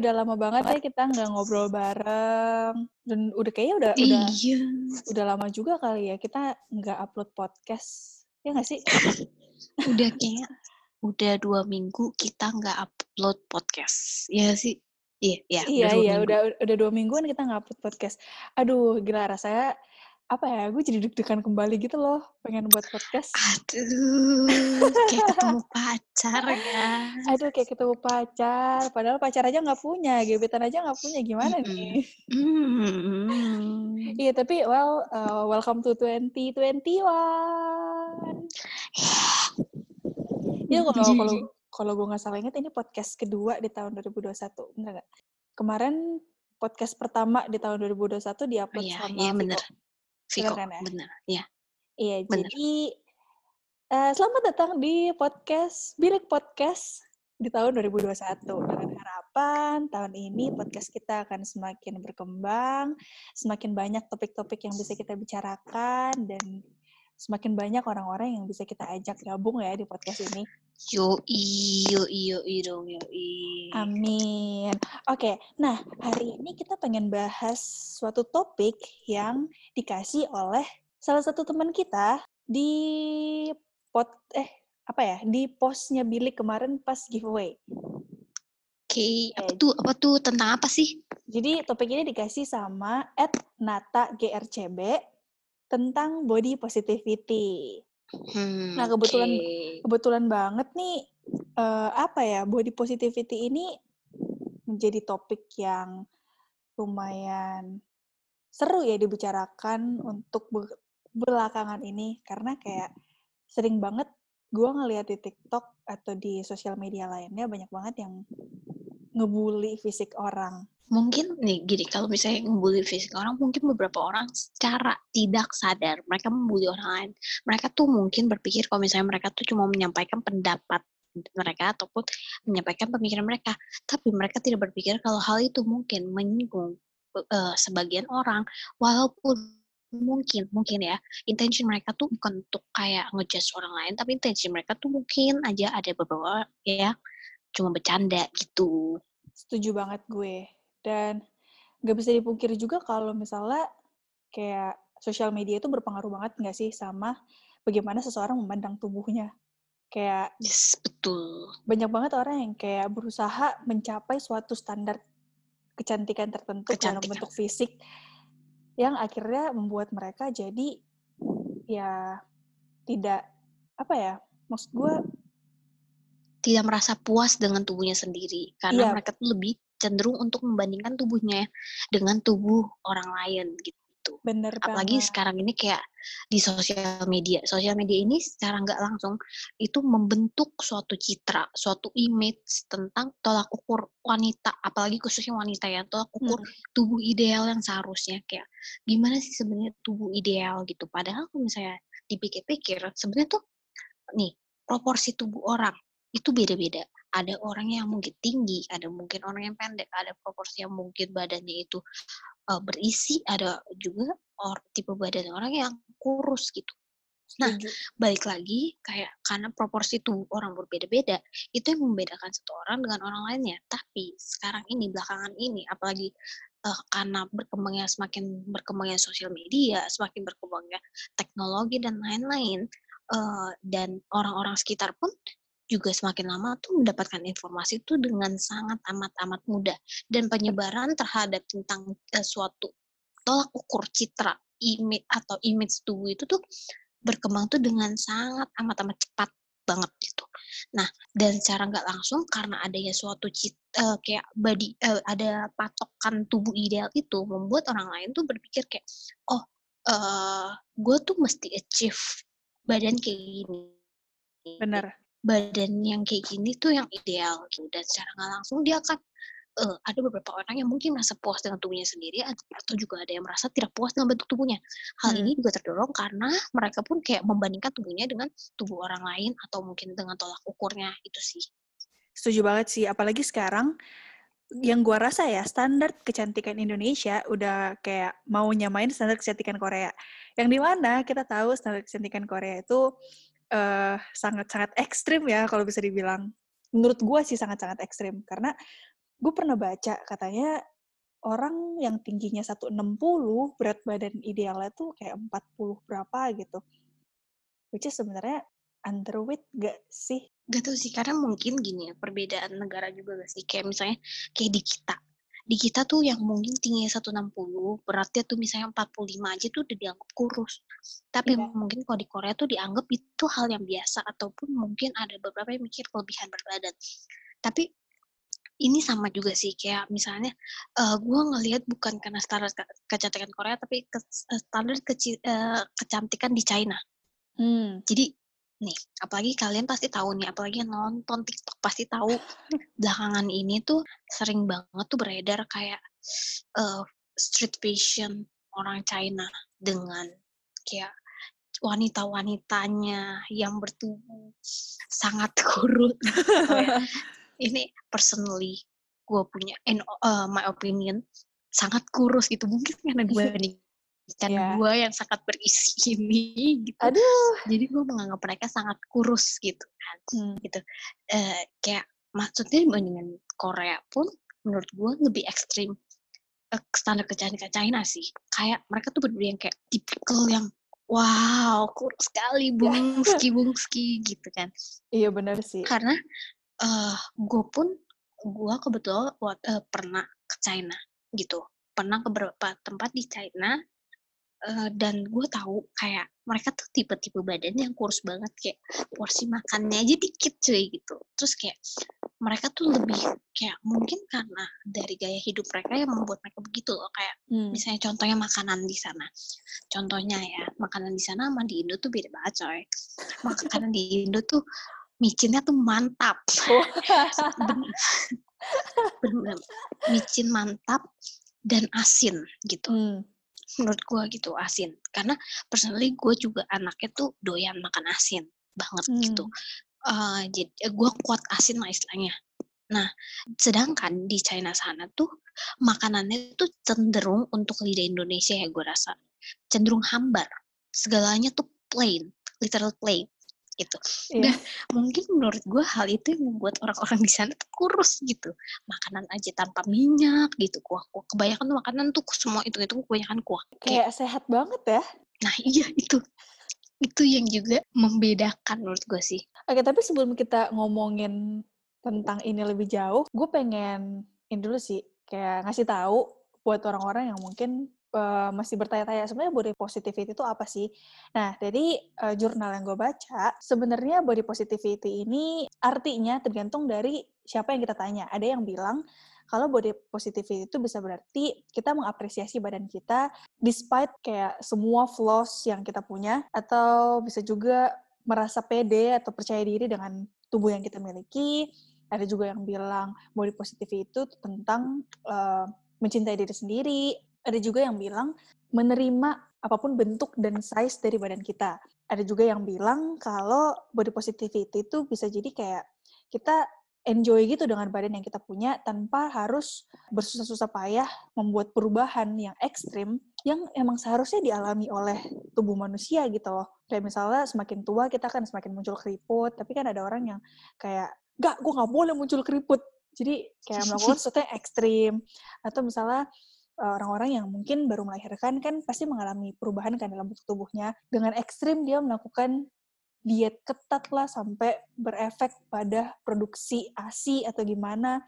Udah lama banget ya kita nggak ngobrol bareng. Dan udah kayaknya udah udah Iya. udah lama juga kali ya kita nggak upload podcast. Ya nggak sih? Udah kayak udah dua minggu kita nggak upload podcast. Iya sih. Iya, iya. iya, dua iya, minggu. udah udah dua mingguan kita nggak upload podcast. Aduh, gila rasanya apa ya? Gue jadi deg-degan kembali gitu loh, pengen buat podcast. Aduh, kayak ketemu pacar ya. Aduh, kayak ketemu pacar. Padahal pacar aja nggak punya, gebetan aja nggak punya. Gimana nih? Hmm. Iya, tapi well, uh, welcome to 2021. Iya, kalau kalau kalau gue nggak salah ingat ini podcast kedua di tahun 2021, bener nggak? Kemarin podcast pertama di tahun 2021 Oh diupload iya, sama iya bener. Viko, kan ya? bener. Iya. Iya, Bener. jadi eh, selamat datang di podcast Bilik Podcast di tahun 2021 dengan harapan tahun ini podcast kita akan semakin berkembang, semakin banyak topik-topik yang bisa kita bicarakan dan semakin banyak orang-orang yang bisa kita ajak gabung ya di podcast ini. Yo iyo iyo dong yo Amin. Oke, nah hari ini kita pengen bahas suatu topik yang dikasih oleh salah satu teman kita di pot eh apa ya di postnya Bilik kemarin pas giveaway. Oke, apa Eh, tuh? Apa tuh? Tentang apa sih? Jadi topik ini dikasih sama Nata GRCB tentang body positivity. Hmm, Nah, kebetulan oke. kebetulan banget nih eh, apa ya body positivity ini menjadi topik yang lumayan seru ya dibicarakan untuk be- belakangan ini karena kayak sering banget gue ngeliat di TikTok atau di sosial media lainnya banyak banget yang ngebully fisik orang. Mungkin nih gini kalau misalnya ngebully fisik orang mungkin beberapa orang secara tidak sadar mereka membuli orang lain. Mereka tuh mungkin berpikir kalau misalnya mereka tuh cuma menyampaikan pendapat mereka ataupun menyampaikan pemikiran mereka. Tapi mereka tidak berpikir kalau hal itu mungkin menyinggung eh, sebagian orang. Walaupun mungkin mungkin ya intensi mereka tuh bukan untuk kayak ngejudge orang lain tapi intensi mereka tuh mungkin aja ada beberapa ya cuma bercanda gitu. Setuju banget gue. Dan gak bisa dipungkiri juga kalau misalnya kayak sosial media itu berpengaruh banget nggak sih sama bagaimana seseorang memandang tubuhnya. Kayak yes betul banyak banget orang yang kayak berusaha mencapai suatu standar kecantikan tertentu dalam Kecantikan. bentuk fisik yang akhirnya membuat mereka jadi ya tidak apa ya maksud gue tidak merasa puas dengan tubuhnya sendiri karena Iya. mereka tuh lebih cenderung untuk membandingkan tubuhnya dengan tubuh orang lain gitu. bener Apalagi banget sekarang ini kayak di sosial media. Sosial media ini secara nggak langsung itu membentuk suatu citra, suatu image tentang tolak ukur wanita, apalagi khususnya wanita ya, tolak ukur Hmm. tubuh ideal yang seharusnya kayak gimana sih sebenarnya tubuh ideal gitu. Padahal kalau misalnya dipikir-pikir sebenarnya tuh nih proporsi tubuh orang itu beda-beda. Ada orang yang mungkin tinggi, ada mungkin orang yang pendek, ada proporsi yang mungkin badannya itu uh, berisi, ada juga or, tipe badan orang yang kurus gitu. Nah, balik lagi kayak karena proporsi tubuh orang berbeda-beda, itu yang membedakan satu orang dengan orang lainnya. Tapi sekarang ini belakangan ini apalagi uh, karena berkembangnya semakin berkembangnya sosial media, semakin berkembangnya teknologi dan lain-lain uh, dan orang-orang sekitar pun juga semakin lama tuh mendapatkan informasi itu dengan sangat amat-amat mudah dan penyebaran terhadap tentang uh, suatu tolak ukur citra image atau image tubuh itu tuh berkembang tuh dengan sangat amat-amat cepat banget gitu. Nah, dan secara nggak langsung karena adanya suatu cit, eh, kayak body eh, ada patokan tubuh ideal itu membuat orang lain tuh berpikir kayak oh eh gue tuh mesti achieve badan kayak gini. bener Badan yang kayak gini tuh yang ideal gitu dan secara nggak langsung dia akan uh, ada beberapa orang yang mungkin merasa puas dengan tubuhnya sendiri atau juga ada yang merasa tidak puas dengan bentuk tubuhnya. Hal Hmm. ini juga terdorong karena mereka pun kayak membandingkan tubuhnya dengan tubuh orang lain atau mungkin dengan tolak ukurnya itu sih. Setuju banget sih, apalagi sekarang yang gua rasa ya standar kecantikan Indonesia udah kayak mau nyamain standar kecantikan Korea. Yang di mana kita tahu standar kecantikan Korea itu eh, sangat-sangat ekstrim ya kalau bisa dibilang. Menurut gua sih sangat-sangat ekstrim karena gue pernah baca katanya orang yang tingginya 160 berat badan idealnya tuh kayak 40 berapa gitu. Which is sebenarnya underweight gak sih? Gak tau sih, karena mungkin gini ya, perbedaan negara juga gak sih? Kayak misalnya, kayak di kita. Di kita tuh yang mungkin tingginya 160, beratnya tuh misalnya 45 aja tuh udah dianggap kurus. Tapi Iya. mungkin kalau di Korea tuh dianggap itu hal yang biasa, ataupun mungkin ada beberapa yang mikir kelebihan berat badan. Tapi ini sama juga sih, kayak misalnya eh gue ngelihat bukan karena standar ke- kecantikan Korea, tapi ke, standar keci- eh, kecantikan di China. Hmm. Jadi nih, apalagi kalian pasti tahu nih, apalagi yang nonton TikTok pasti tahu belakangan ini tuh sering banget tuh beredar kayak eh, street fashion orang China dengan kayak wanita-wanitanya yang bertubuh sangat kurus. Ya, ini personally gue punya in uh, my opinion sangat kurus gitu mungkin karena dibandingkan Iya. gue yang sangat berisi ini gitu Aduh. jadi gue menganggap mereka sangat kurus gitu kan Hmm. gitu Eh, kayak maksudnya dibandingkan Korea pun menurut gue lebih ekstrim eh, standar kecantikan China sih kayak mereka tuh bener yang kayak tipikal yang wow kurus sekali bungski bungski gitu kan Iya benar sih. karena eh gue pun gue kebetulan eh, pernah ke China gitu pernah ke beberapa tempat di China eh, dan gue tahu kayak mereka tuh tipe-tipe badan yang kurus banget kayak porsi makannya aja dikit cuy gitu. Terus kayak mereka tuh lebih kayak mungkin karena dari gaya hidup mereka yang membuat mereka begitu loh. Kayak Hmm. misalnya contohnya makanan di sana. Contohnya ya makanan di sana sama di Indo tuh beda banget coy. Makanan di Indo tuh micinnya tuh mantap. Bener, bener. Micin mantap dan asin gitu. Hmm. Menurut gua gitu asin. Karena personally gue juga anaknya tuh doyan makan asin banget gitu. Hmm. Eh, jadi gue kuat asin lah istilahnya. Nah sedangkan di China sana tuh makanannya tuh cenderung untuk lidah Indonesia ya gue rasa. Cenderung hambar. Segalanya tuh plain literal plain gitu. Iya. dan mungkin menurut gue hal itu yang membuat orang-orang di sana tuh kurus gitu. Makanan aja tanpa minyak gitu kuah kuah. Kebanyakan tuh makanan tuh semua itu itu kebanyakan kuah. Kayak Kayak sehat banget ya. nah iya itu. Itu yang juga membedakan menurut gue sih. Oke, tapi sebelum kita ngomongin tentang ini lebih jauh, gue pengen ini dulu sih, kayak ngasih tahu buat orang-orang yang mungkin eh, masih bertanya-tanya sebenarnya body positivity itu apa sih? Nah, dari eh, jurnal yang gue baca, sebenarnya body positivity ini artinya tergantung dari siapa yang kita tanya. Ada yang bilang kalau body positivity itu bisa berarti kita mengapresiasi badan kita despite kayak semua flaws yang kita punya atau bisa juga merasa pede atau percaya diri dengan tubuh yang kita miliki. Ada juga yang bilang body positivity itu tentang eh, mencintai diri sendiri. Ada juga yang bilang menerima apa pun bentuk dan size dari badan kita. Ada juga yang bilang kalau body positivity itu bisa jadi kayak kita enjoy gitu dengan badan yang kita punya tanpa harus bersusah-susah payah membuat perubahan yang ekstrim yang emang seharusnya dialami oleh tubuh manusia gitu loh. Kayak misalnya semakin tua kita kan semakin muncul keriput, tapi kan ada orang yang kayak, gak, gue gak boleh muncul keriput. Jadi kayak melakukan sesuatu yang ekstrim. Atau misalnya orang-orang yang mungkin baru melahirkan kan pasti mengalami perubahan kan dalam bentuk tubuhnya. Dengan ekstrim dia melakukan diet ketat lah sampai berefek pada produksi ASI atau gimana.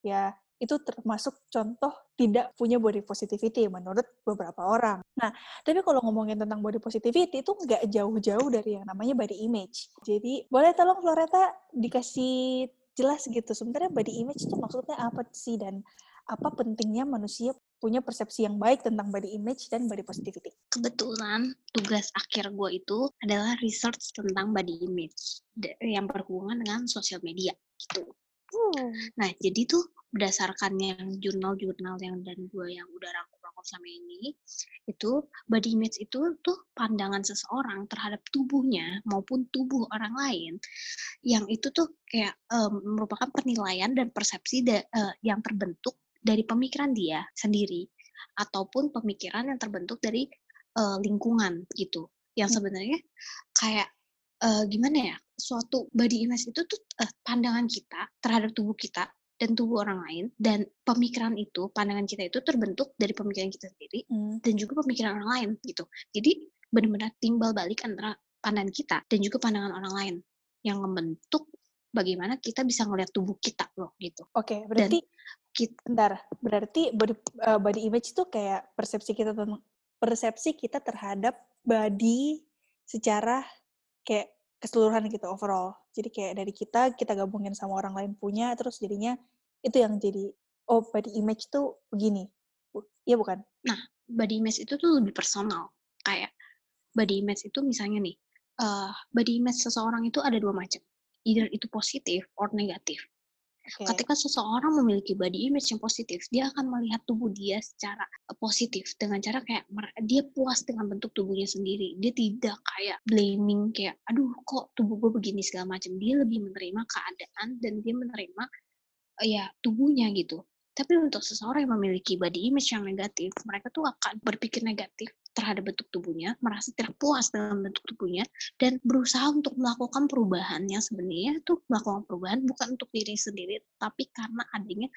Ya, itu termasuk contoh tidak punya body positivity menurut beberapa orang. Nah, tapi kalau ngomongin tentang body positivity itu nggak jauh-jauh dari yang namanya body image. Jadi, boleh tolong Floreta dikasih jelas gitu, sebenarnya body image itu maksudnya apa sih dan apa pentingnya manusia punya persepsi yang baik tentang body image dan body positivity. kebetulan tugas akhir gue itu adalah research tentang body image yang berhubungan dengan sosial media gitu. Nah, jadi tuh berdasarkan yang jurnal-jurnal yang dan gue yang udah rangkum-rangkum sama ini, itu body image itu tuh pandangan seseorang terhadap tubuhnya maupun tubuh orang lain, yang itu tuh kayak um, merupakan penilaian dan persepsi da, uh, yang terbentuk dari pemikiran dia sendiri ataupun pemikiran yang terbentuk dari uh, lingkungan gitu, yang hmm. sebenarnya kayak uh, gimana ya suatu body image itu tuh uh, pandangan kita terhadap tubuh kita dan tubuh orang lain dan pemikiran itu pandangan kita itu terbentuk dari pemikiran kita sendiri hmm. dan juga pemikiran orang lain gitu jadi benar-benar timbal balik antara pandangan kita dan juga pandangan orang lain yang membentuk bagaimana kita bisa ngelihat tubuh kita loh gitu oke okay, berarti dan kita, bentar berarti body, uh, body image itu kayak persepsi kita tentang persepsi kita terhadap body secara kayak keseluruhan gitu overall. Jadi kayak dari kita kita gabungin sama orang lain punya terus jadinya itu yang jadi oh body image tuh begini. Iya bukan? Nah, body image itu tuh lebih personal. Kayak body image itu misalnya nih, uh, body image seseorang itu ada dua macam. Either itu positif or negatif. Okay. Ketika seseorang memiliki body image yang positif, dia akan melihat tubuh dia secara eh, positif dengan cara kayak dia puas dengan bentuk tubuhnya sendiri. Dia tidak kayak blaming kayak aduh kok tubuh gue begini segala macam. Dia lebih menerima keadaan dan dia menerima uh, ya tubuhnya gitu. Tapi untuk seseorang yang memiliki body image yang negatif, mereka tuh akan berpikir negatif terhadap bentuk tubuhnya, merasa tidak puas dengan bentuk tubuhnya, dan berusaha untuk melakukan perubahan yang sebenarnya tuh melakukan perubahan bukan untuk diri sendiri, tapi karena adanya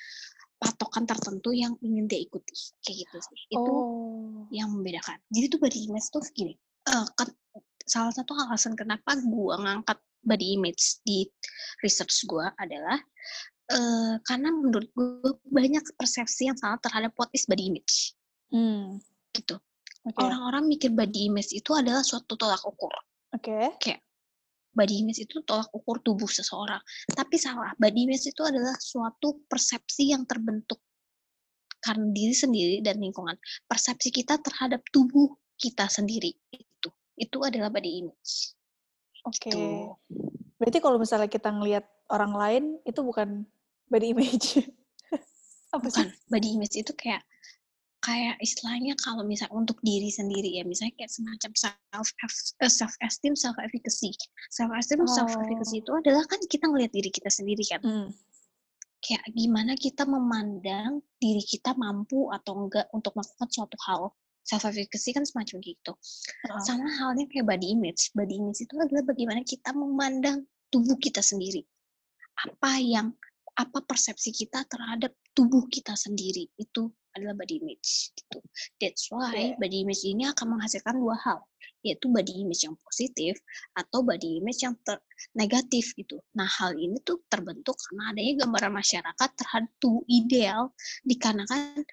patokan tertentu yang ingin dia ikuti. Kayak gitu sih. Itu oh. yang membedakan. Jadi tuh body image tuh gini, uh, kan, salah satu alasan kenapa gue ngangkat body image di research gue adalah uh, karena menurut gue banyak persepsi yang salah terhadap what is body image. Hmm. Gitu. Okay. Orang-orang mikir body image itu adalah suatu tolak ukur. Oke. Okay. Kayak body image itu tolak ukur tubuh seseorang. Tapi salah, body image itu adalah suatu persepsi yang terbentuk karena diri sendiri dan lingkungan. Persepsi kita terhadap tubuh kita sendiri itu. Itu adalah body image. Oke. Okay. Gitu. Berarti kalau misalnya kita ngelihat orang lain itu bukan body image. Apa Bukan, sih? body image itu kayak kayak istilahnya kalau misalnya untuk diri sendiri ya misalnya kayak semacam self eh, self esteem self efficacy self esteem oh. self efficacy itu adalah kan kita ngelihat diri kita sendiri kan. Hmm. kayak gimana kita memandang diri kita mampu atau enggak untuk melakukan suatu hal. Self efficacy kan semacam gitu. Uh. sama halnya kayak body image. Body image itu adalah bagaimana kita memandang tubuh kita sendiri. Apa yang apa persepsi kita terhadap tubuh kita sendiri. Itu adalah body image gitu. That's why yeah. body image ini akan menghasilkan dua hal, yaitu body image yang positif atau body image yang ter negatif gitu. Nah, hal ini tuh terbentuk karena adanya gambaran masyarakat terhadap tubuh ideal dikarenakan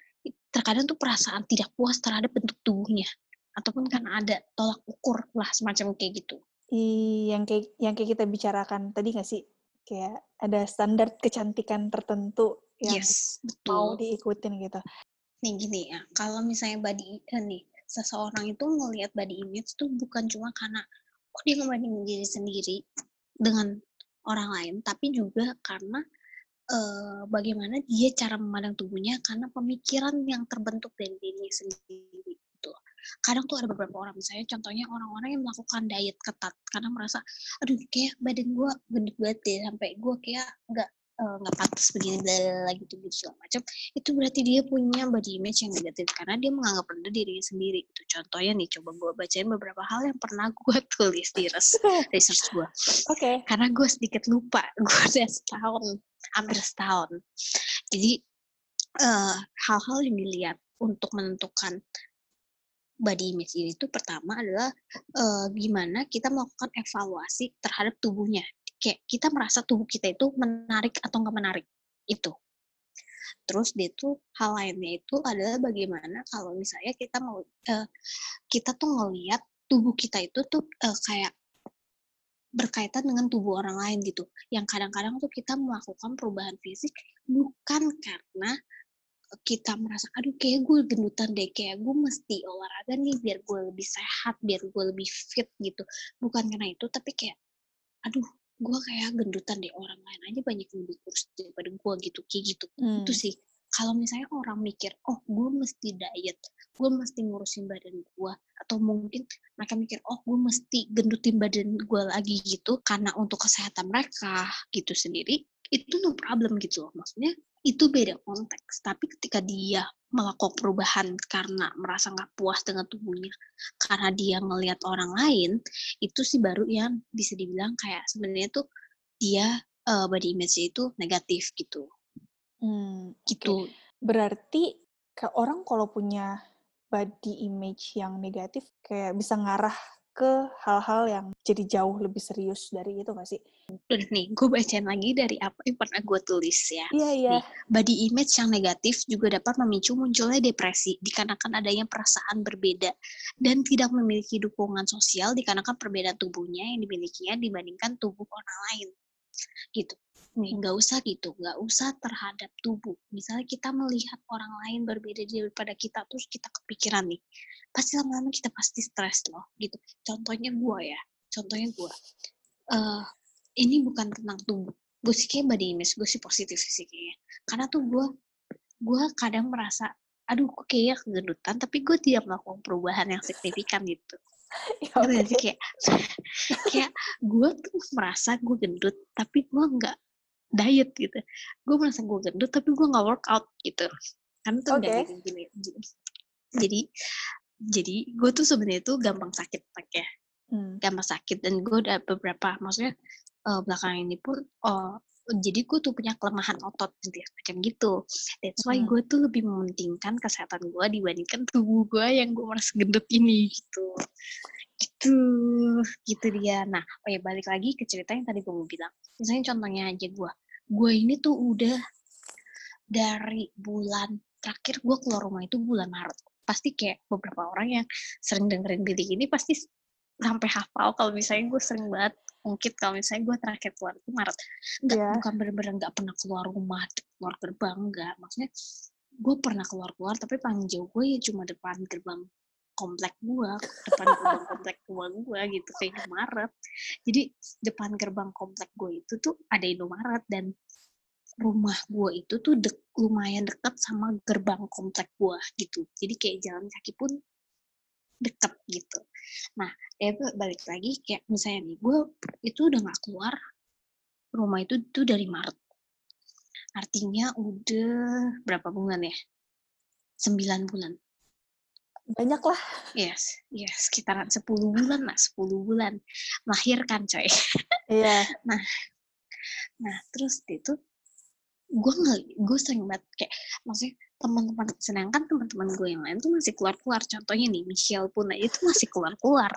terkadang tuh perasaan tidak puas terhadap bentuk tubuhnya ataupun karena ada tolak ukur lah semacam kayak gitu. I, yang kayak yang kayak kita bicarakan tadi nggak sih kayak ada standar kecantikan tertentu yang yes, betul. mau diikutin gitu. Nih gini ya, kalau misalnya body eh, nih seseorang itu ngelihat body image tuh bukan cuma karena oh dia ngebandingin diri sendiri dengan orang lain, tapi juga karena uh, bagaimana dia cara memandang tubuhnya karena pemikiran yang terbentuk dari dirinya sendiri gitu. Kadang tuh ada beberapa orang, misalnya contohnya orang-orang yang melakukan diet ketat karena merasa, aduh kayak badan gue gendut banget deh, sampai gue kayak nggak nggak uh, pantas begini lagi gitu gitu segala macam itu berarti dia punya body image yang negatif karena dia menganggap rendah dirinya sendiri itu contohnya nih coba gue bacain beberapa hal yang pernah gue tulis di res research gue oke okay. karena gue sedikit lupa gue udah setahun hampir setahun jadi hal hal-hal yang dilihat untuk menentukan body image ini tuh pertama adalah uh, gimana kita melakukan evaluasi terhadap tubuhnya. Kayak kita merasa tubuh kita itu menarik atau nggak menarik. Itu. Terus dia tuh hal lainnya itu adalah bagaimana kalau misalnya kita mau uh, kita tuh ngelihat tubuh kita itu tuh uh, kayak berkaitan dengan tubuh orang lain gitu. Yang kadang-kadang tuh kita melakukan perubahan fisik bukan karena kita merasa aduh kayak gue gendutan deh kayak gue mesti olahraga nih biar gue lebih sehat biar gue lebih fit gitu bukan karena itu tapi kayak aduh gue kayak gendutan deh orang lain aja banyak yang lebih kurus daripada gue gitu kayak gitu. Hmm. itu sih. Kalau misalnya orang mikir oh gue mesti diet gue mesti ngurusin badan gue atau mungkin mereka mikir oh gue mesti gendutin badan gue lagi gitu karena untuk kesehatan mereka gitu sendiri itu no problem gitu loh. Maksudnya itu beda konteks tapi ketika dia melakukan perubahan karena merasa nggak puas dengan tubuhnya karena dia ngelihat orang lain itu sih baru yang bisa dibilang kayak sebenarnya tuh dia eh, body image itu negatif gitu. Hmm, gitu. Berarti ke orang kalau punya body image yang negatif kayak bisa ngarah ke hal-hal yang jadi jauh lebih serius dari itu nggak sih? Nih, gue bacain lagi dari apa yang pernah gue tulis ya. Iya, iya. Body image yang negatif juga dapat memicu munculnya depresi dikarenakan adanya perasaan berbeda dan tidak memiliki dukungan sosial dikarenakan perbedaan tubuhnya yang dimilikinya dibandingkan tubuh orang lain. Gitu. Nih, nggak usah gitu, nggak usah terhadap tubuh. Misalnya kita melihat orang lain berbeda daripada kita, terus kita kepikiran nih, pasti lama-lama kita pasti stres loh, gitu. Contohnya gue ya, contohnya gue. eh ini bukan tentang tubuh. Gue sih kayak body image, gue sih positif sih kayaknya. Karena tuh gue, gue kadang merasa, aduh kok kayaknya kegendutan, tapi gue tidak melakukan perubahan yang signifikan gitu. Ya, sih? oke. kayak kayak gue tuh merasa gue gendut tapi gue nggak diet gitu. Gue merasa gue gendut tapi gue nggak workout gitu. Kan tuh nggak gini, gini. jadi jadi gue tuh sebenarnya tuh gampang sakit pakai Hmm. gampang sakit. Dan gue udah beberapa maksudnya eh, belakangan ini pun oh jadi gue tuh punya kelemahan otot gitu ya, macam gitu. That's why Hmm. gue tuh lebih mementingkan kesehatan gue dibandingkan tubuh gue yang gue merasa gendut ini gitu. Gitu gitu dia. Nah oh ya balik lagi ke cerita yang tadi gue mau bilang. Misalnya contohnya aja gue gue ini tuh udah dari bulan terakhir gue keluar rumah itu bulan Maret. Pasti kayak beberapa orang yang sering dengerin bilik ini pasti sampai hafal kalau misalnya gue sering banget mungkin kalau misalnya gue terakhir keluar itu Maret. Nggak Iya. bukan bener-bener nggak pernah keluar rumah keluar gerbang nggak. Maksudnya gue pernah keluar keluar tapi paling jauh gue ya cuma depan gerbang komplek gue depan gerbang komplek gue gue gitu kayak Indomaret. Jadi depan gerbang komplek gue itu tuh ada Indomaret dan rumah gue itu tuh dek, lumayan dekat sama gerbang komplek gue gitu. Jadi kayak jalan kaki pun deket gitu. Nah ya balik lagi kayak misalnya nih gue itu udah nggak keluar rumah itu tuh dari Maret. Artinya udah berapa bulan ya? Sembilan bulan Banyak lah. yes yes sekitaran 10 bulan lah 10 bulan melahirkan coy Iya. Nah, terus itu gue ngeli, gue sering banget kayak maksudnya teman-teman sedangkan teman-teman gue yang lain tuh masih keluar-keluar. Contohnya nih Michelle pun aja itu masih keluar-keluar.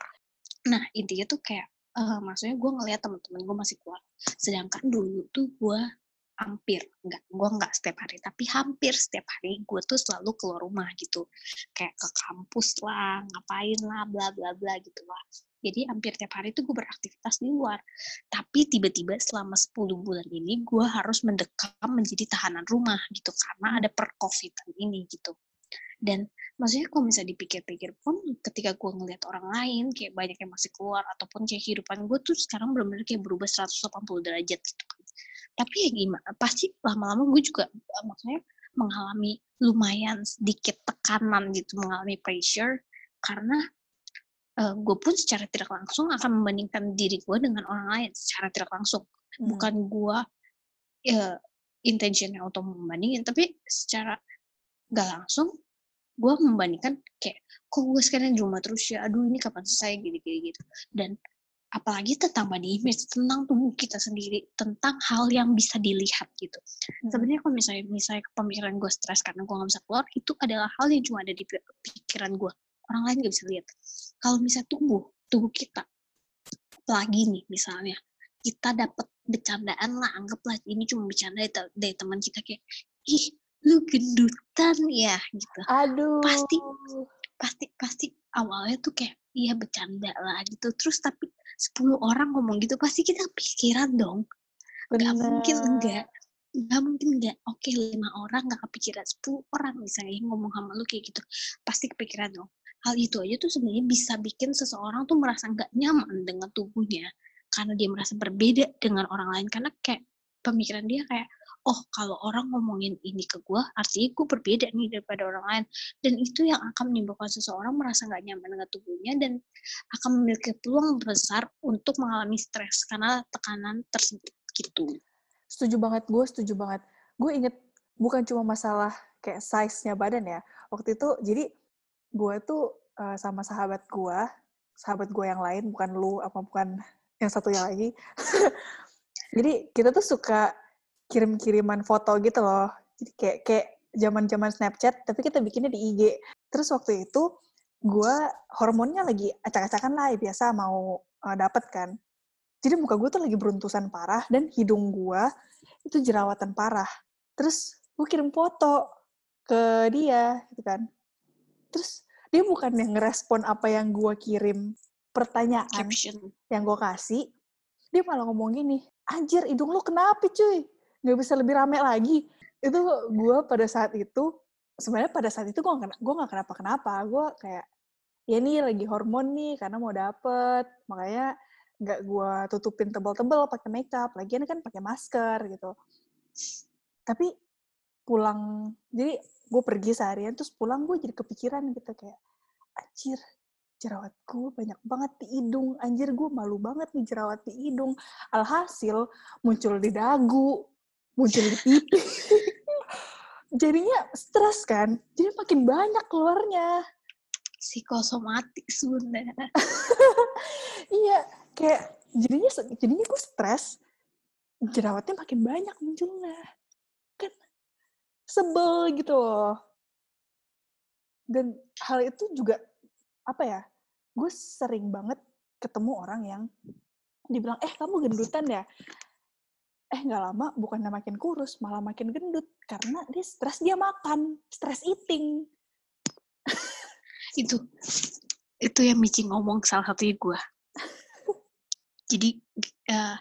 Nah, intinya tuh kayak eh, maksudnya gue ngeliat teman-teman gue masih keluar. Sedangkan dulu tuh gue hampir enggak gue enggak setiap hari tapi hampir setiap hari gue tuh selalu keluar rumah gitu. Kayak ke kampus lah ngapain lah bla bla bla gitu lah. Jadi hampir tiap hari tuh gue beraktivitas di luar. Tapi tiba-tiba selama 10 bulan ini gue harus mendekam menjadi tahanan rumah gitu karena ada percovidan ini gitu. Dan maksudnya kalau misalnya dipikir-pikir pun ketika gue ngeliat orang lain kayak banyak yang masih keluar ataupun kayak kehidupan gue tuh sekarang benar-benar kayak berubah 180 derajat gitu kan tapi ya gimana pasti lama-lama gue juga eh, maksudnya mengalami lumayan sedikit tekanan gitu mengalami pressure karena eh, gue pun secara tidak langsung akan membandingkan diri gue dengan orang lain secara tidak langsung Hmm. bukan gue ya intentionnya untuk membandingin tapi secara gak langsung gue membandingkan kayak kok gue sekarang di rumah terus ya? Aduh ini kapan selesai? Gini gini gitu. Dan apalagi tentang body image tentang tubuh kita sendiri tentang hal yang bisa dilihat gitu. Hmm. sebenarnya kalau misalnya misalnya pemikiran gue stres karena gue nggak bisa keluar itu adalah hal yang cuma ada di pi- pikiran gue orang lain nggak bisa lihat. Kalau misalnya tubuh tubuh kita apalagi nih misalnya kita dapat bercandaan lah anggaplah ini cuma bercanda dari teman kita kayak ih lu gendutan ya gitu Aduh. Pasti. pasti pasti awalnya tuh kayak iya bercanda lah gitu terus tapi 10 orang ngomong gitu pasti kita pikiran dong Gak mungkin Bener. enggak. Gak mungkin enggak. Oke, lima orang gak kepikiran. 10 orang misalnya yang ngomong sama lu kayak gitu. Pasti kepikiran dong. Hal itu aja tuh sebenarnya bisa bikin seseorang tuh merasa nggak nyaman dengan tubuhnya. karena dia merasa berbeda dengan orang lain karena kayak pemikiran dia kayak oh kalau orang ngomongin ini ke gue artinya gue berbeda nih daripada orang lain dan itu yang akan menimbulkan seseorang merasa nggak nyaman dengan tubuhnya dan akan memiliki peluang besar untuk mengalami stres karena tekanan tersebut gitu Setuju banget, gue setuju banget. Gue inget bukan cuma masalah kayak size-nya badan ya. Waktu itu, jadi gue tuh uh, sama sahabat gue, sahabat gue yang lain, bukan lu, apa bukan yang satunya lagi. jadi kita tuh suka kirim-kiriman foto gitu loh. Jadi kayak kayak zaman-zaman Snapchat, tapi kita bikinnya di IG. Terus waktu itu gue hormonnya lagi acak-acakan lah, ya biasa mau uh, dapet kan. Jadi muka gue tuh lagi beruntusan parah dan hidung gue itu jerawatan parah. Terus gue kirim foto ke dia gitu kan. Terus dia bukan yang ngerespon apa yang gue kirim pertanyaan caption yang gue kasih, dia malah ngomong gini, anjir hidung lu kenapa cuy? Nggak bisa lebih rame lagi. Itu gue pada saat itu sebenarnya pada saat itu gue gak nggak kenapa kenapa gue kayak ya nih lagi hormon nih karena mau dapet. Makanya nggak gue tutupin tebal-tebal pakai makeup. Lagian kan pakai masker gitu. Tapi pulang jadi gue pergi seharian terus pulang gue jadi kepikiran gitu kayak anjir jerawat gue banyak banget di hidung. Anjir gue malu banget nih jerawat di hidung. Alhasil muncul di dagu muncul di pipi. Jadinya stres kan, jadi makin banyak keluarnya. Psikosomatik sebenarnya. iya, kayak jadinya jadinya gue stres, jerawatnya makin banyak munculnya. Kan sebel gitu loh. Dan hal itu juga, apa ya, gue sering banget ketemu orang yang dibilang, eh kamu gendutan ya? Eh nggak lama bukannya makin kurus malah makin gendut. Karena dia stres dia makan. Stres eating. Itu itu yang Mici ngomong salah satunya gue jadi uh,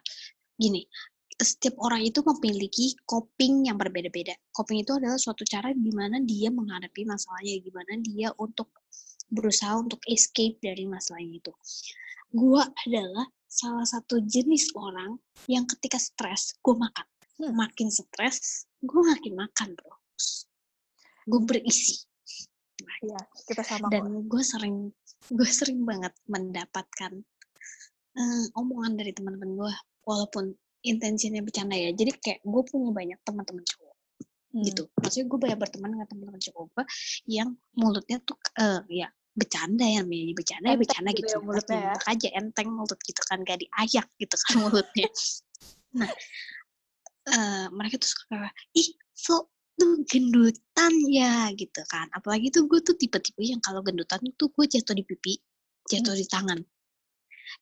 gini setiap orang itu memiliki coping yang berbeda-beda. Coping itu adalah suatu cara di mana dia menghadapi masalahnya gimana dia untuk berusaha untuk escape dari masalahnya itu. Gue adalah salah satu jenis orang yang ketika stres gue makan. Hmm. makin stres gue makin makan bro. Gue berisi. Ya, kita sama dan gue sering gue sering banget mendapatkan uh, omongan dari teman-teman gue walaupun intensinya bercanda ya. Jadi kayak gue punya banyak teman-teman cowok hmm. gitu. Maksudnya gue banyak berteman dengan teman-teman cowok gue yang mulutnya tuh uh, ya bercanda ya namanya bercanda ya bercanda gitu, gitu. Ya, mulutnya ya. aja enteng mulut gitu kan gak diayak gitu kan mulutnya nah uh, mereka tuh suka ih so tuh gendutan ya gitu kan apalagi tuh gue tuh tipe-tipe yang kalau gendutan tuh gue jatuh di pipi jatuh hmm. di tangan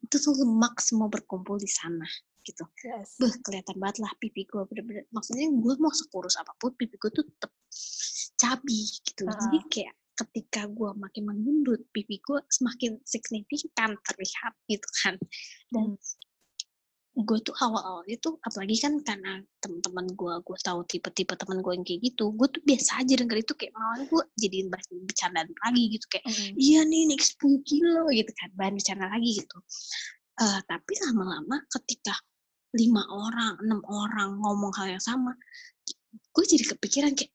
itu tuh lemak semua berkumpul di sana gitu yes. Beuh, kelihatan banget lah pipi gue bener-bener maksudnya gue mau sekurus apa pun pipi gue tuh tetap cabi gitu uh -huh. jadi kayak ketika gue makin mengundut pipi gue semakin signifikan terlihat gitu kan. Dan gue tuh awal-awal itu apalagi kan karena teman-teman gue gue tahu tipe-tipe teman gue yang kayak gitu gue tuh biasa aja denger itu kayak malah gue jadiin bahan bercanda lagi gitu kayak mm. iya nih naik 10 kilo gitu kan bahan bercanda lagi gitu. Uh, tapi lama-lama ketika lima orang enam orang ngomong hal yang sama gue jadi kepikiran kayak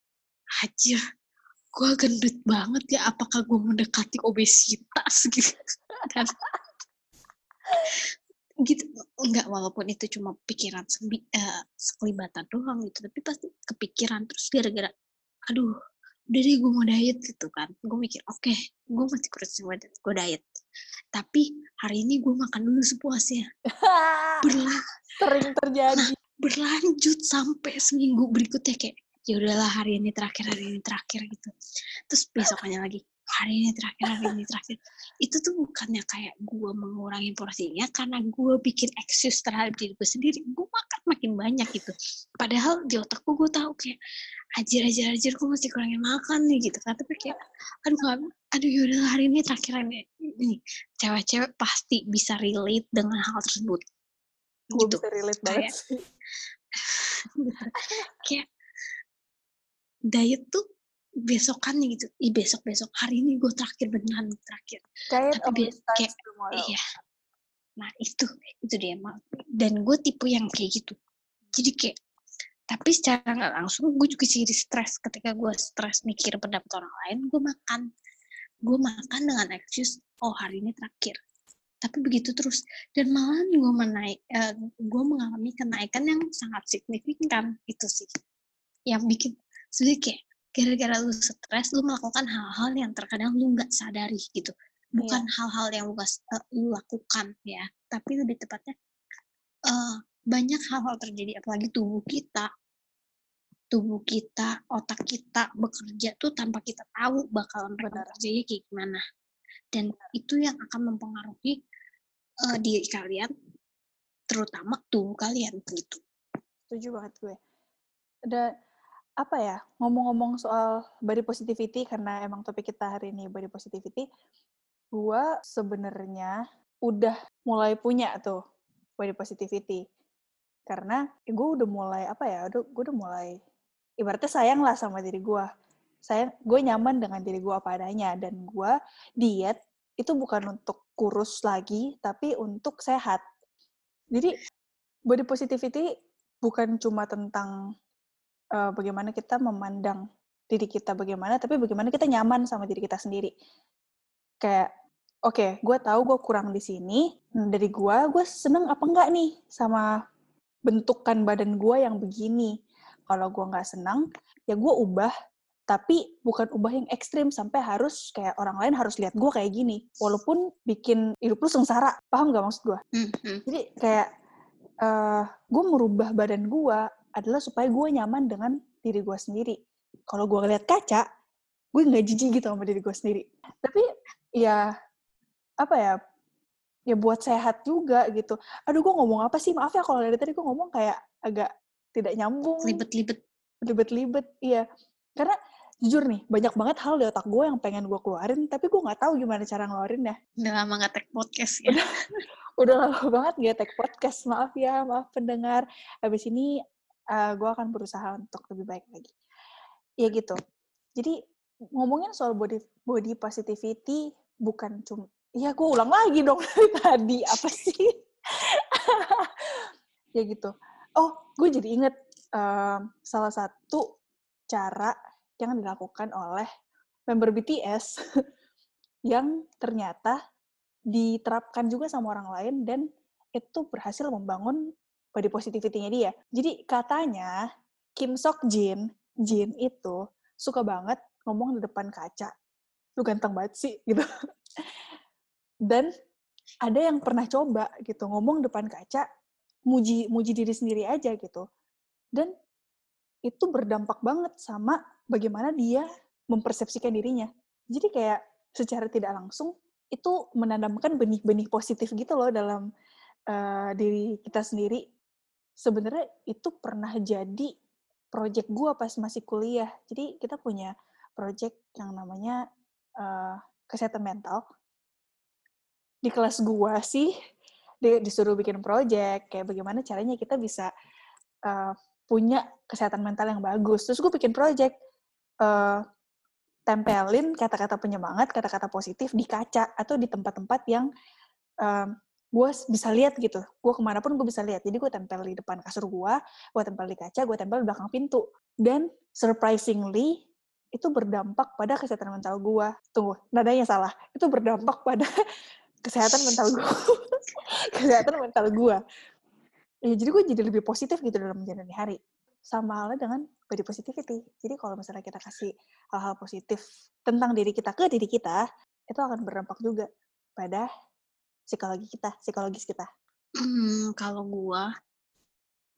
hajar gue gendut banget ya apakah gue mendekati obesitas gitu kan? Gitu enggak walaupun itu cuma pikiran sembi, uh, sekelibatan doang gitu tapi pasti kepikiran terus gara-gara aduh udah deh gue mau diet gitu kan. Gue mikir oke okay, gue masih kurus gue diet. Tapi hari ini gue makan dulu sepuasnya. Berla sering terjadi. berlanjut sampai seminggu berikutnya kayak ya udahlah hari ini terakhir hari ini terakhir gitu. Terus besokannya lagi hari ini terakhir hari ini terakhir. Itu tuh bukannya kayak gue mengurangi porsinya karena gue bikin excuse terhadap diri gue sendiri. Gue makan makin banyak gitu. Padahal di otakku gue tahu kayak ajar ajar ajar gue masih kurangin makan nih gitu kan. Tapi kayak aduh gak, aduh yaudah hari ini terakhir ini. Ini cewek-cewek pasti bisa relate dengan hal tersebut. Gue gitu. bisa relate banget kayak, kayak diet tuh besokannya gitu i besok besok hari ini gue terakhir beneran terakhir diet tapi kayak iya Nah itu, itu dia. Dan gue tipe yang kayak gitu. Jadi kayak, tapi secara nggak langsung gue juga jadi stres. Ketika gue stres mikir pendapat orang lain, gue makan. Gue makan dengan excuse, oh hari ini terakhir. Tapi begitu terus. Dan malah gue menaik, uh, gue mengalami kenaikan yang sangat signifikan. Itu sih. Yang bikin, sedikit kayak, gara-gara lu stres, lu melakukan hal-hal yang terkadang lu nggak sadari gitu. Bukan iya. hal-hal yeah. yang lu, uh, lu lakukan ya. Tapi lebih tepatnya uh, banyak hal-hal terjadi. Apalagi tubuh kita. Tubuh kita otak kita bekerja tuh tanpa kita tahu bakalan terjadi kayak gimana. Dan itu yang akan mempengaruhi uh, diri kalian terutama tubuh kalian gitu. Setuju banget gue. Dan apa ya ngomong-ngomong soal body positivity karena emang topik kita hari ini body positivity Gua sebenarnya udah mulai punya tuh body positivity. Karena ya gue udah mulai apa ya, udah gue udah mulai ibaratnya sayang lah sama diri gue. Saya gue nyaman dengan diri gue apa adanya dan gue diet itu bukan untuk kurus lagi tapi untuk sehat. Jadi body positivity bukan cuma tentang uh, bagaimana kita memandang diri kita bagaimana, tapi bagaimana kita nyaman sama diri kita sendiri. Kayak oke okay, gue tahu gue kurang di sini dari gue gue seneng apa enggak nih sama bentukan badan gue yang begini. Kalau gue nggak senang ya gue ubah tapi bukan ubah yang ekstrim sampai harus kayak orang lain harus lihat gue kayak gini walaupun bikin hidup lu sengsara. Paham gak maksud gue mm-hmm. jadi kayak uh, gue merubah badan gue adalah supaya gue nyaman dengan diri gue sendiri kalau gue ngeliat kaca gue nggak jijik gitu sama diri gue sendiri tapi ya apa ya ya buat sehat juga gitu. Aduh, gue ngomong apa sih? Maaf ya kalau dari tadi gue ngomong kayak agak tidak nyambung. Libet-libet. Libet-libet, iya. Karena jujur nih, banyak banget hal di otak gue yang pengen gue keluarin, tapi gue nggak tahu gimana cara ngeluarin ya. Udah lama gak tag podcast ya? Udah, udah lama banget gak tag podcast. Maaf ya, maaf pendengar. Habis ini uh, gue akan berusaha untuk lebih baik lagi. Ya gitu. Jadi ngomongin soal body body positivity bukan cuma ya gue ulang lagi dong tadi apa sih ya gitu oh gue jadi inget um, salah satu cara yang dilakukan oleh member BTS yang ternyata diterapkan juga sama orang lain dan itu berhasil membangun body positivity-nya dia. Jadi katanya Kim Sok Jin, Jin itu suka banget ngomong di depan kaca. Lu ganteng banget sih gitu. Dan ada yang pernah coba gitu ngomong depan kaca muji muji diri sendiri aja gitu. Dan itu berdampak banget sama bagaimana dia mempersepsikan dirinya. Jadi kayak secara tidak langsung itu menanamkan benih-benih positif gitu loh dalam uh, diri kita sendiri. Sebenarnya itu pernah jadi project gue pas masih kuliah. Jadi kita punya project yang namanya uh, kesehatan mental di kelas gua sih di, disuruh bikin project kayak bagaimana caranya kita bisa uh, punya kesehatan mental yang bagus. Terus gue bikin project uh, tempelin kata-kata penyemangat, kata-kata positif di kaca atau di tempat-tempat yang um, gue bisa lihat gitu. Gue ke mana pun gue bisa lihat. Jadi gue tempel di depan kasur gue, gue tempel di kaca, gue tempel di belakang pintu. Dan surprisingly, itu berdampak pada kesehatan mental gue. Tunggu, nadanya salah. Itu berdampak pada kesehatan mental gue kesehatan mental gue ya jadi gue jadi lebih positif gitu dalam menjalani hari sama halnya dengan body positivity jadi kalau misalnya kita kasih hal-hal positif tentang diri kita ke diri kita itu akan berdampak juga pada psikologi kita psikologis kita. Hmm, kalau gue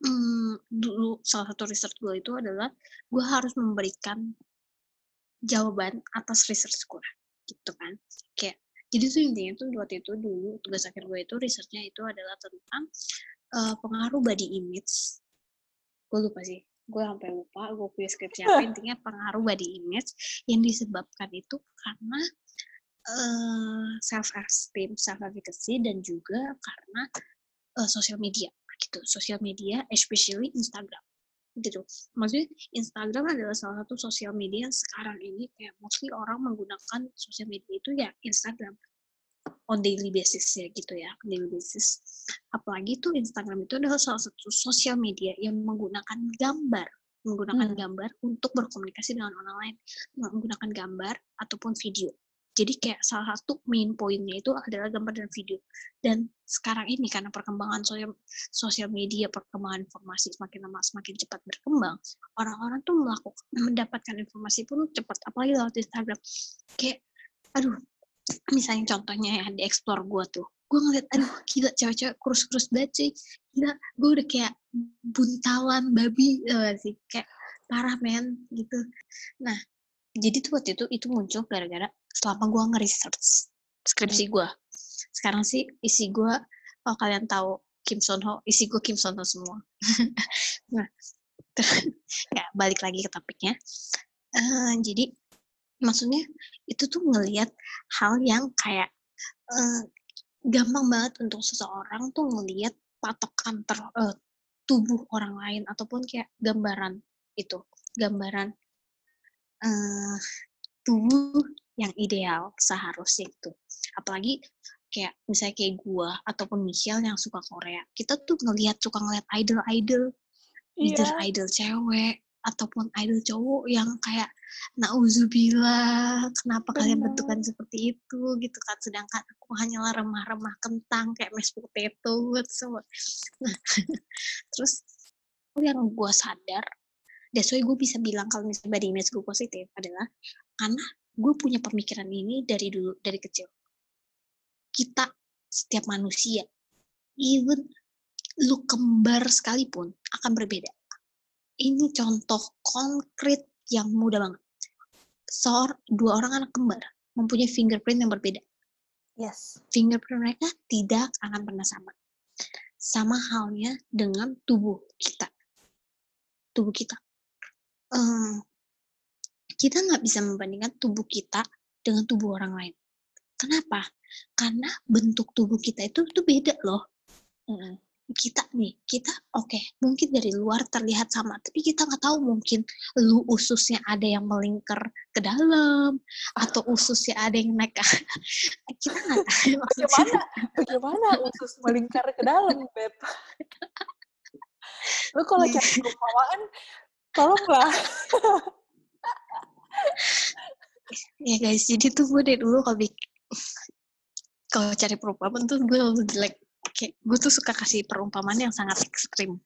hmm, dulu salah satu research gue itu adalah gue harus memberikan jawaban atas research gue gitu kan. Kayak jadi tuh intinya tuh waktu itu dulu tugas akhir gue itu researchnya itu adalah tentang uh, pengaruh body image. Gue lupa sih gue sampai lupa gue punya skripsi apa. Intinya pengaruh body image yang disebabkan itu karena uh, eh, self esteem self efficacy dan juga karena uh, sosial media gitu sosial media especially Instagram gitu maksudnya Instagram adalah salah satu sosial media sekarang ini kayak mostly orang menggunakan sosial media itu ya Instagram on daily basis ya gitu ya, daily basis. Apalagi tuh Instagram itu adalah salah satu sosial media yang menggunakan gambar, menggunakan Hmm. gambar untuk berkomunikasi dengan orang lain, menggunakan gambar ataupun video. Jadi kayak salah satu main poinnya itu adalah gambar dan video. Dan sekarang ini karena perkembangan sosial media, perkembangan informasi semakin lama semakin cepat berkembang, orang-orang tuh melakukan mendapatkan informasi pun cepat, apalagi lewat Instagram. Kayak, aduh, misalnya contohnya ya di explore gue tuh, gue ngeliat, aduh gila cewek-cewek kurus-kurus banget cuy, gila gue udah kayak buntalan babi gak sih, kayak parah men gitu. Nah, jadi tuh waktu itu itu muncul gara-gara selama gue nge-research skripsi gue. Sekarang sih isi gue, kalau kalian tahu Kim Son Ho, isi gue Kim Son Ho semua. nah, ya, balik lagi ke topiknya. Eh, jadi maksudnya itu tuh ngelihat hal yang kayak eh, gampang banget untuk seseorang tuh ngelihat patokan ter, eh, tubuh orang lain ataupun kayak gambaran itu, gambaran eh, tubuh yang ideal seharusnya itu. Apalagi kayak misalnya kayak gua ataupun Michelle yang suka Korea, kita tuh ngelihat suka ngelihat idol-idol, either Iya. idol cewek ataupun idol cowok yang kayak nauzubillah, kenapa kalian Benar. bentukan seperti itu gitu kan, sedangkan aku hanyalah remah-remah kentang kayak mashed potato semua. Nah, terus yang gua sadar, that's why gue bisa bilang kalau misalnya body image gue positif adalah karena gue punya pemikiran ini dari dulu dari kecil. Kita setiap manusia, even lu kembar sekalipun akan berbeda. Ini contoh konkret yang mudah banget. Seor, dua orang anak kembar mempunyai fingerprint yang berbeda. Yes. Fingerprint mereka tidak akan pernah sama. Sama halnya dengan tubuh kita. Tubuh kita. Eh, kita nggak bisa membandingkan tubuh kita dengan tubuh orang lain. Kenapa? Karena bentuk tubuh kita itu tuh beda loh. Kita nih, kita oke, mungkin dari luar terlihat sama, tapi kita nggak tahu mungkin lu ususnya ada yang melingkar ke dalam atau ususnya ada yang naik ke kita nggak tahu. Bagaimana? Bagaimana usus melingkar ke dalam, Beb? Lu kalau Iya. cari perumpamaan, tolonglah. Ya guys, jadi tuh gue dari dulu kalau kalau cari perumpamaan tuh gue langsung jelek. Kayak gue tuh suka kasih perumpamaan yang sangat ekstrim.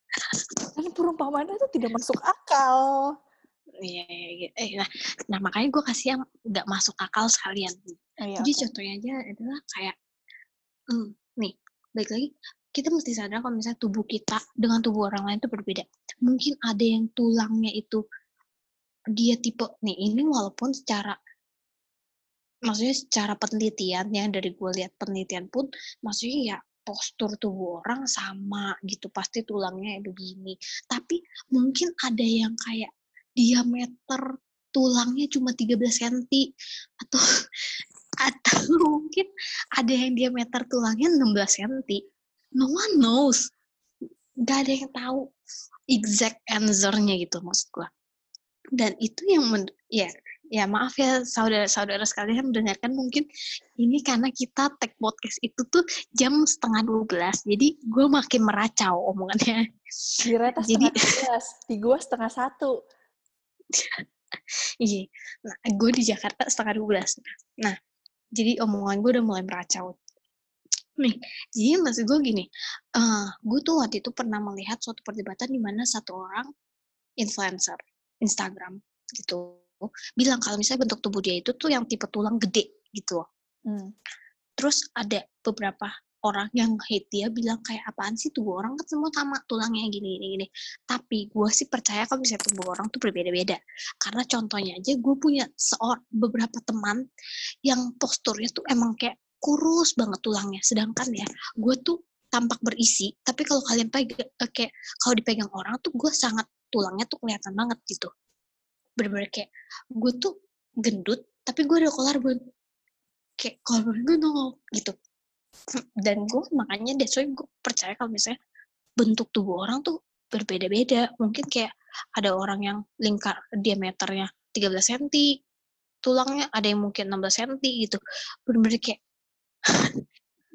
Dan perumpamaannya itu tidak masuk akal. Iya, iya, iya. Eh, nah, nah makanya gue kasih yang nggak masuk akal sekalian. Oh, iya, Jadi oke. contohnya aja adalah kayak, hmm, nih, balik lagi, kita mesti sadar kalau misalnya tubuh kita dengan tubuh orang lain itu berbeda. Mungkin ada yang tulangnya itu dia tipe, nih ini walaupun secara, maksudnya secara penelitian ya dari gue lihat penelitian pun, maksudnya ya postur tubuh orang sama gitu, pasti tulangnya begini. Tapi mungkin ada yang kayak diameter tulangnya cuma 13 cm atau atau mungkin ada yang diameter tulangnya 16 cm. No one knows. Gak ada yang tahu exact answer-nya gitu maksud gua. Dan itu yang men- ya ya maaf ya saudara-saudara sekalian mendengarkan mungkin ini karena kita tag podcast itu tuh jam setengah 12 jadi gue makin meracau omongannya Di Jadi- setengah 12, di gua setengah satu. Iya. Nah, gue di Jakarta setengah 12. Nah, jadi omongan gue udah mulai meracau. Nih, jadi maksud gue gini, eh gue tuh waktu itu pernah melihat suatu perdebatan di mana satu orang influencer Instagram gitu bilang kalau misalnya bentuk tubuh dia itu tuh yang tipe tulang gede gitu loh. Hmm. Terus ada beberapa orang yang hate dia bilang kayak apaan sih tubuh orang kan semua sama tulangnya gini gini gini. Tapi gue sih percaya kalau misalnya tubuh orang tuh berbeda-beda. Karena contohnya aja gue punya seor beberapa teman yang posturnya tuh emang kayak kurus banget tulangnya. Sedangkan ya gue tuh tampak berisi. Tapi kalau kalian pegang eh, kayak kalau dipegang orang tuh gue sangat tulangnya tuh kelihatan banget gitu. Bener-bener kayak gue tuh gendut tapi gue ada collarbone kayak collarbone gue nongol gitu dan gue makanya that's why gue percaya kalau misalnya bentuk tubuh orang tuh berbeda-beda mungkin kayak ada orang yang lingkar diameternya 13 cm tulangnya ada yang mungkin 16 cm gitu bener-bener kayak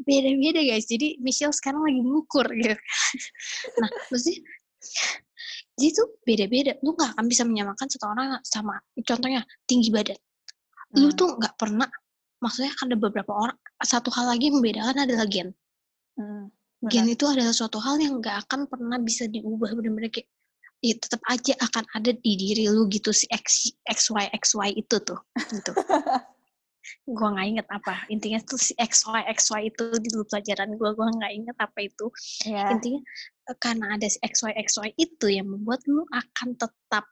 beda-beda guys. Jadi Michelle sekarang lagi mengukur gitu. nah, maksudnya jadi tuh beda-beda. Lu gak akan bisa menyamakan satu orang sama contohnya tinggi badan. Lu Hmm. tuh nggak pernah maksudnya ada beberapa orang satu hal lagi yang membedakan adalah gen. Hmm, Gen itu adalah suatu hal yang nggak akan pernah bisa diubah bener-bener kayak ya tetap aja akan ada di diri lu gitu si X, XY XY itu tuh gitu. gua nggak inget apa. Intinya tuh si XY XY itu di dulu pelajaran gua gua nggak inget apa itu. Ya. intinya eh, karena ada si XY XY itu yang membuat lu akan tetap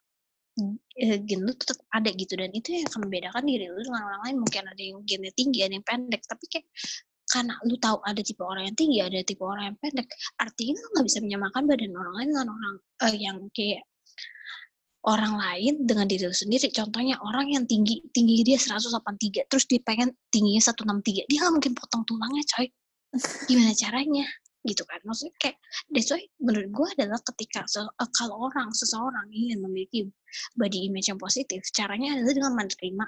eh, gen lu tetap ada gitu. Dan itu yang akan membedakan diri lu dengan orang lain. Mungkin ada yang gennya tinggi ada yang pendek. Tapi kayak karena lu tahu ada tipe orang yang tinggi ada tipe orang yang pendek artinya lu nggak bisa menyamakan badan orang lain dengan orang eh, yang kayak orang lain dengan diri lu sendiri. Contohnya orang yang tinggi tinggi dia 183 terus dia pengen tingginya 163 dia nggak mungkin potong tulangnya coy. Gimana caranya? Gitu kan. Maksudnya kayak that's why menurut gue adalah ketika eh, kalau orang seseorang ingin memiliki body image yang positif caranya adalah dengan menerima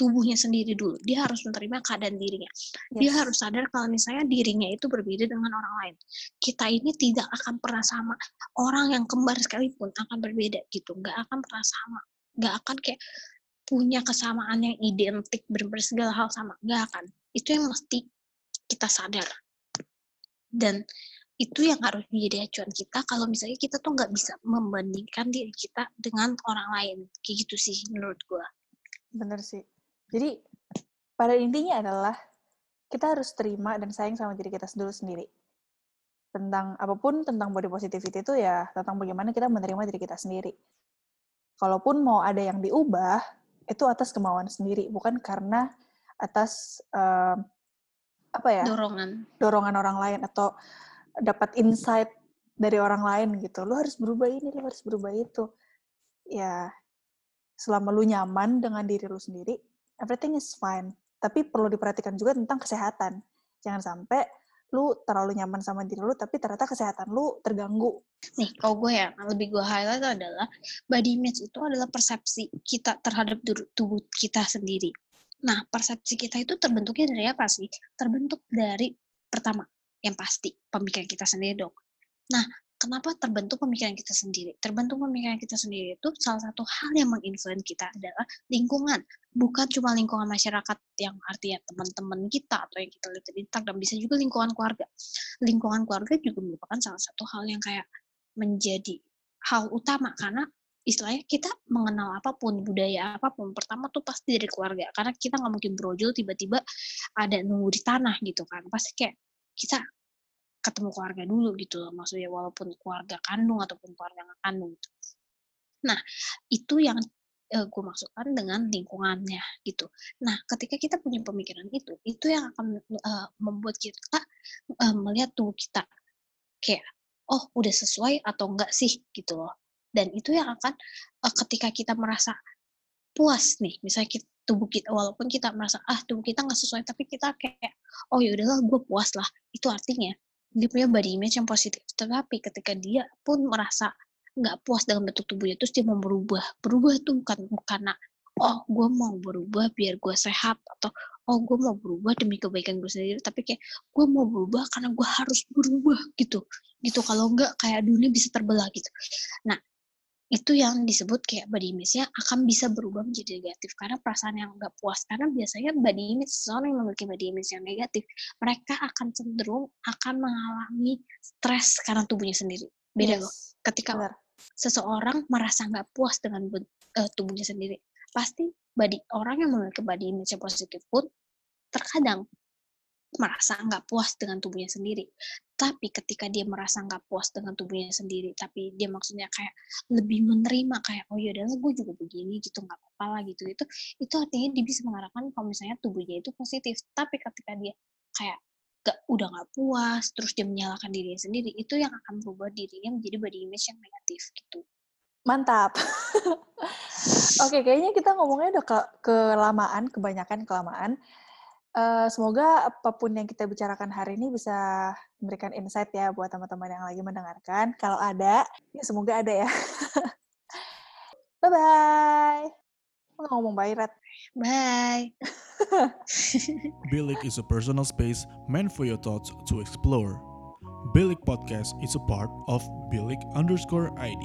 tubuhnya sendiri dulu. Dia harus menerima keadaan dirinya. Dia Yes. harus sadar kalau misalnya dirinya itu berbeda dengan orang lain. Kita ini tidak akan pernah sama. Orang yang kembar sekalipun akan berbeda gitu. Nggak akan pernah sama. Nggak akan kayak punya kesamaan yang identik benar segala hal sama. Nggak akan. Itu yang mesti kita sadar. Dan itu yang harus menjadi acuan kita kalau misalnya kita tuh nggak bisa membandingkan diri kita dengan orang lain. Kayak gitu sih menurut gua. Bener sih. Jadi pada intinya adalah kita harus terima dan sayang sama diri kita dulu sendiri. Tentang apa pun tentang body positivity itu ya tentang bagaimana kita menerima diri kita sendiri. Kalaupun mau ada yang diubah, itu atas kemauan sendiri, bukan karena atas em, apa ya dorongan dorongan orang lain atau dapat insight dari orang lain gitu. Lu harus berubah ini, lu harus berubah itu. Ya, selama lu nyaman dengan diri lu sendiri, everything is fine. Tapi perlu diperhatikan juga tentang kesehatan. Jangan sampai lu terlalu nyaman sama diri lu, tapi ternyata kesehatan lu terganggu. nih kalau gue ya lebih gue highlight adalah body image itu adalah persepsi kita terhadap tubuh kita sendiri nah persepsi kita itu terbentuknya dari apa sih terbentuk dari pertama yang pasti pemikiran kita sendiri dong nah kenapa terbentuk pemikiran kita sendiri? Terbentuk pemikiran kita sendiri itu salah satu hal yang menginfluence kita adalah lingkungan. Bukan cuma lingkungan masyarakat yang artinya teman-teman kita atau yang kita lihat di Instagram bisa juga lingkungan keluarga. Lingkungan keluarga juga merupakan salah satu hal yang kayak menjadi hal utama karena istilahnya kita mengenal apa pun budaya apa pun pertama tuh pasti dari keluarga. Karena kita nggak mungkin brojol tiba-tiba ada nunggu di tanah gitu kan. Pasti kayak kita ketemu keluarga dulu gitu loh maksudnya walaupun keluarga kandung ataupun keluarga nggak kandung gitu. nah itu yang eh, gue maksudkan dengan lingkungannya gitu. Nah ketika kita punya pemikiran itu itu yang akan eh, membuat kita eh, melihat tubuh kita kayak oh udah sesuai atau enggak sih? gitu loh. Dan itu yang akan eh, ketika kita merasa puas nih misalnya kita, tubuh kita walaupun kita merasa ah tubuh kita nggak sesuai tapi kita kayak oh ya udahlah gue puas lah. Itu artinya dia punya body image yang positif. Tetapi ketika dia pun merasa nggak puas dengan bentuk tubuhnya terus dia mau berubah. Berubah tuh bukan karena oh gue mau berubah biar gue sehat atau oh gue mau berubah demi kebaikan gue sendiri tapi kayak gue mau berubah karena gue harus berubah gitu. Gitu kalau enggak kayak dunia bisa terbelah gitu. Nah itu yang disebut kayak body image-nya akan bisa berubah menjadi negatif. Karena perasaan yang nggak puas karena biasanya body image seseorang yang memiliki body image yang negatif mereka akan cenderung akan mengalami stres karena tubuhnya sendiri. Beda loh. Yes, ketika benar. seseorang merasa nggak puas dengan eh, tubuhnya sendiri pasti body orang yang memiliki body image yang positif pun terkadang merasa nggak puas dengan tubuhnya sendiri. Tapi ketika dia merasa nggak puas dengan tubuhnya sendiri, tapi dia maksudnya kayak lebih menerima kayak oh ya udahlah gue juga begini gitu nggak apa-apa lah gitu itu itu artinya dia bisa mengarahkan kalau misalnya tubuhnya itu positif. Tapi ketika dia kayak gak, udah nggak puas, terus dia menyalahkan dirinya sendiri, itu yang akan berubah dirinya menjadi body image yang negatif gitu. Mantap. Oke, kayaknya kita ngomongnya udah ke kelamaan, kebanyakan kelamaan. Eh, semoga apa pun yang kita bicarakan hari ini bisa memberikan insight ya buat teman-teman yang lagi mendengarkan. Kalau ada, ya semoga ada ya. Bye-bye. Mau ngomong bye, Rat? Bye. Bilik is a personal space meant for your thoughts to explore. Bilik Podcast is a part of Bilik underscore ID.